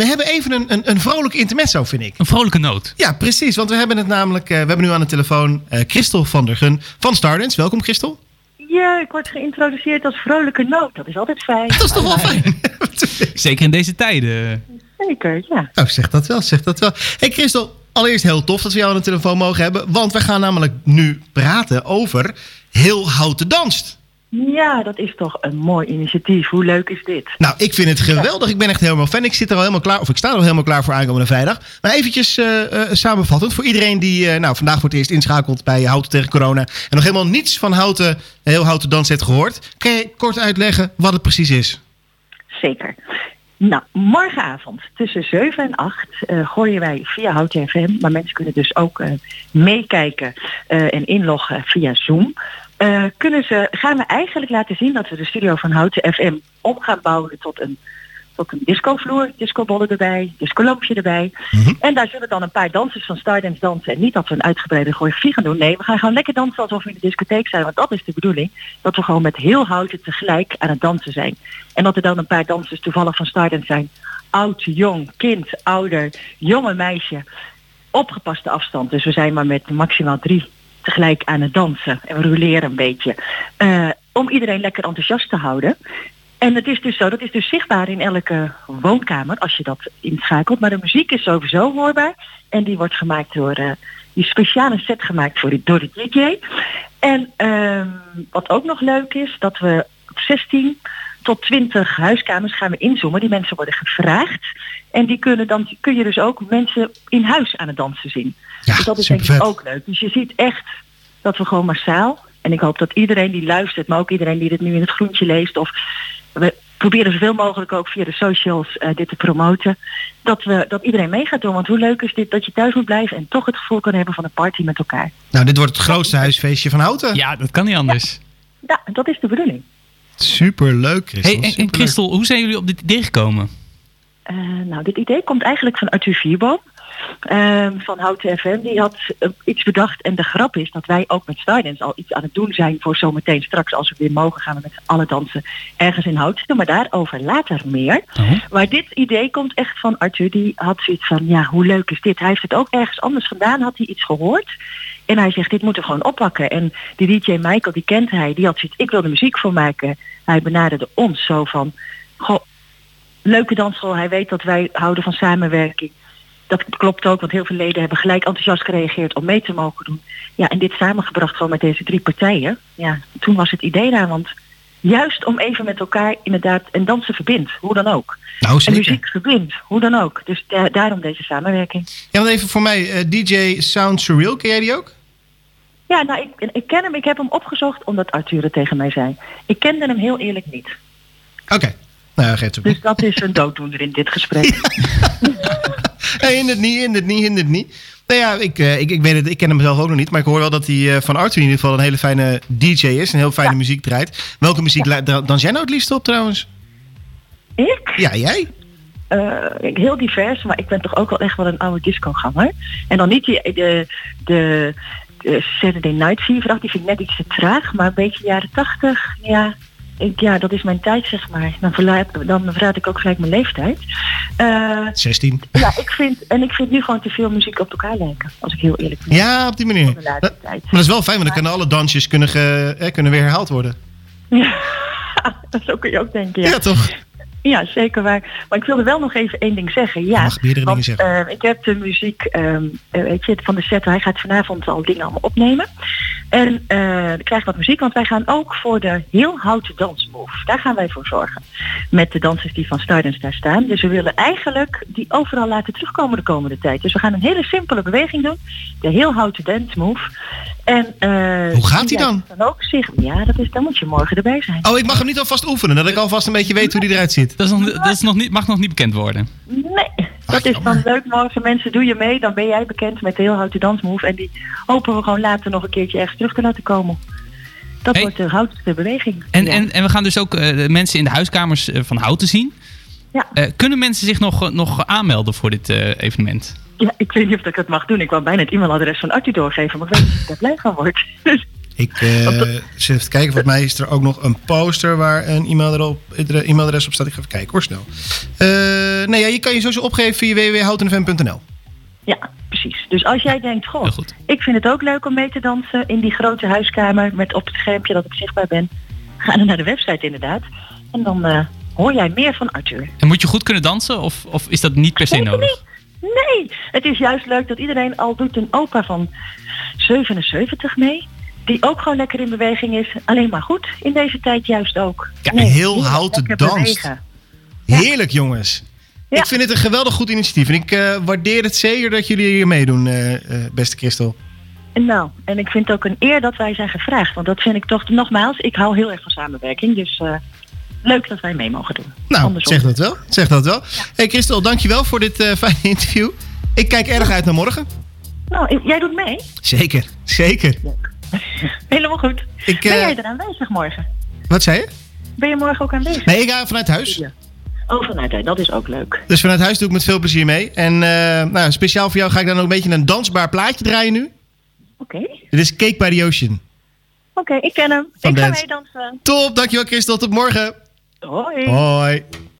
we hebben even een, een, een vrolijk intermezzo, vind ik. Een vrolijke noot. Ja, precies. Want we hebben het namelijk. eh, we hebben nu aan de telefoon eh Christel van der Gun van Stardance. Welkom, Christel. Ja, ik word geïntroduceerd als vrolijke noot. Dat is altijd fijn. Dat is toch wel fijn. Zeker in deze tijden. Zeker, ja. Nou, zeg dat wel, zeg dat wel. hey Christel, allereerst heel tof dat we jou aan de telefoon mogen hebben. Want we gaan namelijk nu praten over Heel Houten Danst. Ja, dat is toch een mooi initiatief. Hoe leuk is dit? Nou, ik vind het geweldig. Ik ben echt helemaal fan. Ik zit er al helemaal klaar, of ik sta er al helemaal klaar voor aankomende vrijdag. Maar eventjes eh, eh, samenvattend. Voor iedereen die eh, nou, vandaag voor het eerst inschakelt bij Houten tegen Corona. En nog helemaal niets van Houten, Heel Houten Dans heeft gehoord. Kan je kort uitleggen wat het precies is? Zeker. Nou, morgenavond tussen 7 en 8 eh, gooien wij via Houten FM. Maar mensen kunnen dus ook meekijken en inloggen via Zoom. Eh, kunnen ze, gaan we eigenlijk laten zien dat we de studio van Houten FM om gaan bouwen tot een, tot een discovloer, discobollen erbij, discolampje erbij. En daar zullen dan een paar dansers van Stardance dansen. En niet dat we een uitgebreide choreografie gaan doen. Nee, we gaan gewoon lekker dansen alsof we in de discotheek zijn. Want dat is de bedoeling. Dat we gewoon met heel houten tegelijk aan het dansen zijn. En dat er dan een paar dansers toevallig van Stardance zijn. Oud, jong, kind, ouder, jonge meisje. Opgepaste afstand. Dus we zijn maar met maximaal drie tegelijk aan het dansen. En we een beetje. Eh, om iedereen lekker enthousiast te houden. En het is dus zo, dat is dus zichtbaar in elke woonkamer als je dat inschakelt. Maar de muziek is sowieso hoorbaar. En die wordt gemaakt door, eh, die speciale set gemaakt voor de, door de DJ. En ehm, wat ook nog leuk is, dat we op 16 tot 20 huiskamers gaan we inzoomen. Die mensen worden gevraagd. En die kunnen dan kun je dus ook mensen in huis aan het dansen zien. Ja, dus dat is denk ik ook leuk. Dus je ziet echt dat we gewoon massaal. En ik hoop dat iedereen die luistert, maar ook iedereen die dit nu in het groentje leest. Of we proberen zoveel mogelijk ook via de socials eh, dit te promoten. Dat, we, dat iedereen mee gaat doen. Want hoe leuk is dit dat je thuis moet blijven en toch het gevoel kan hebben van een party met elkaar. Nou, dit wordt het grootste huisfeestje van Houten. Ja, dat kan niet anders. Ja, dat is de bedoeling. Super leuk, Christel. Hey, en, en superleuk. Christel, hoe zijn jullie op dit idee gekomen? Eh, nou, dit idee komt eigenlijk van Arthur Vierboom. ehm, van Houten FM. Die had eh, iets bedacht. En de grap is dat wij ook met Stardance al iets aan het doen zijn voor zometeen straks als we weer mogen gaan we met z'n allen dansen ergens in Houten. Maar daarover later meer. Oh. Maar dit idee komt echt van Arthur. Die had zoiets van, ja, hoe leuk is dit? Hij heeft het ook ergens anders vandaan, had hij iets gehoord. En hij zegt, dit moeten we gewoon oppakken. En die DJ Michael, die kent hij, die had zoiets, ik wil er muziek voor maken. Hij benaderde ons zo van, goh, leuke dansschool. Hij weet dat wij houden van samenwerking. Dat klopt ook, want heel veel leden hebben gelijk enthousiast gereageerd om mee te mogen doen. Ja, en dit samengebracht gewoon met deze drie partijen. Ja, toen was het idee daar, want juist om even met elkaar inderdaad en dansen verbindt, hoe dan ook. Nou, En muziek verbindt, hoe dan ook. Dus da- daarom deze samenwerking. Ja, want even voor mij, eh, DJ Sound Surreal, ken jij die ook? Ja, nou, ik, ik ken hem, ik heb hem opgezocht omdat Arthur het tegen mij zei. Ik kende hem heel eerlijk niet. Oké. Nou ja, geeft het Dus dat is een dooddoener in dit gesprek. Nee, hindert niet, hindert niet, hindert niet. Nou ja, ik, eh, ik, ik weet het, ik ken hem zelf ook nog niet. Maar ik hoor wel dat hij eh, van Arthur in ieder geval een hele fijne DJ is. En heel fijne muziek draait. Welke muziek ja. dans jij nou het liefst op trouwens? Ik? Ja, jij? Uh, heel divers, maar ik ben toch ook wel echt wel een oude disco-ganger. En dan niet die, de, de, de Saturday Night Fever, die vind ik net iets te traag. Maar een beetje jaren tachtig, ja, ik, ja, dat is mijn tijd, zeg maar. Dan verlaat, dan ik ook gelijk mijn leeftijd. Uh, 16. Ja, ik vind, en ik vind nu gewoon te veel muziek op elkaar lijken, als ik heel eerlijk ben. Ja, op die manier. Dat, maar dat is wel fijn, want dan kunnen alle dansjes kunnen, ge, eh, kunnen weer herhaald worden. Ja, zo kun je ook denken, ja. Ja, toch? Ja, zeker waar. Maar ik wilde wel nog even één ding zeggen. Ja, mag meerdere want, dingen zeggen. Uh, ik heb de muziek, um, uh, weet je, van de set. Hij gaat vanavond al dingen allemaal opnemen. En uh, ik krijg wat muziek, want wij gaan ook voor de heel houten dansmove. Daar gaan wij voor zorgen. Met de dansers die van Stardance daar staan. Dus we willen eigenlijk die overal laten terugkomen de komende tijd. Dus we gaan een hele simpele beweging doen. De heel houten dance move. En, uh, Hoe gaat die dan? dan ook zich, ja, dat is, dan moet je morgen erbij zijn. Oh, ik mag hem niet alvast oefenen, dat ik alvast een beetje weet hoe die eruit ziet. Dat, is nog, dat is nog niet, mag nog niet bekend worden. Dat is dan leuk morgen. Mensen, doe je mee, dan ben jij bekend met de heel houten dansmove. En die hopen we gewoon later nog een keertje ergens terug te laten komen. Dat hey. wordt de houtste beweging. En, ja. en, en we gaan dus ook uh, mensen in de huiskamers uh, van houten zien. Ja. Uh, kunnen mensen zich nog, nog aanmelden voor dit evenement? Ja, ik weet niet of ik het mag doen. Ik wou bijna het e-mailadres van Artie doorgeven, maar ik weet niet of ik daar blij van word. Ik eh, zit even te kijken. Volgens mij is er ook nog een poster waar een e-mailadres op, e-mailadres op staat. Ik ga even kijken hoor, snel. Eh, nee, ja, je kan je sowieso opgeven via www.houtenfm.nl. Ja, precies. Dus als jij denkt, goh, ik vind het ook leuk om mee te dansen in die grote huiskamer met op het schermpje dat ik zichtbaar ben, ga dan naar de website inderdaad. En dan eh, hoor jij meer van Arthur. En moet je goed kunnen dansen of, of is dat niet per se nodig? Nee, het is juist leuk dat iedereen al doet een opa van 77 mee. Die ook gewoon lekker in beweging is. Alleen maar goed in deze tijd juist ook. Ja, heel heel houten danst. bewegen. Heerlijk jongens. Ja. Ik vind het een geweldig goed initiatief. En ik eh, waardeer het zeer dat jullie hier meedoen, eh, eh, beste Christel. Nou, en ik vind het ook een eer dat wij zijn gevraagd. Want dat vind ik toch, nogmaals, ik hou heel erg van samenwerking. Dus leuk dat wij mee mogen doen. Nou, Andersom. zeg dat wel. Zeg dat wel. Hey Christel, dankjewel voor dit fijne interview. Ik kijk erg uit naar morgen. Nou, jij doet mee? Zeker, zeker. Helemaal goed. Ik, Ben jij er aanwezig morgen? Wat zei je? Ben je morgen ook aanwezig? Nee, ik ga vanuit huis. Ja. Oh, vanuit uit. Dat is ook leuk. Dus vanuit huis doe ik met veel plezier mee. En eh, nou, speciaal voor jou ga ik dan ook een beetje een dansbaar plaatje draaien nu. Oké. Dit is Cake by the Ocean. Oké, ik ken hem. Van ik ga mee dansen. Top, dankjewel Christel. Tot morgen. Hoi. Hoi.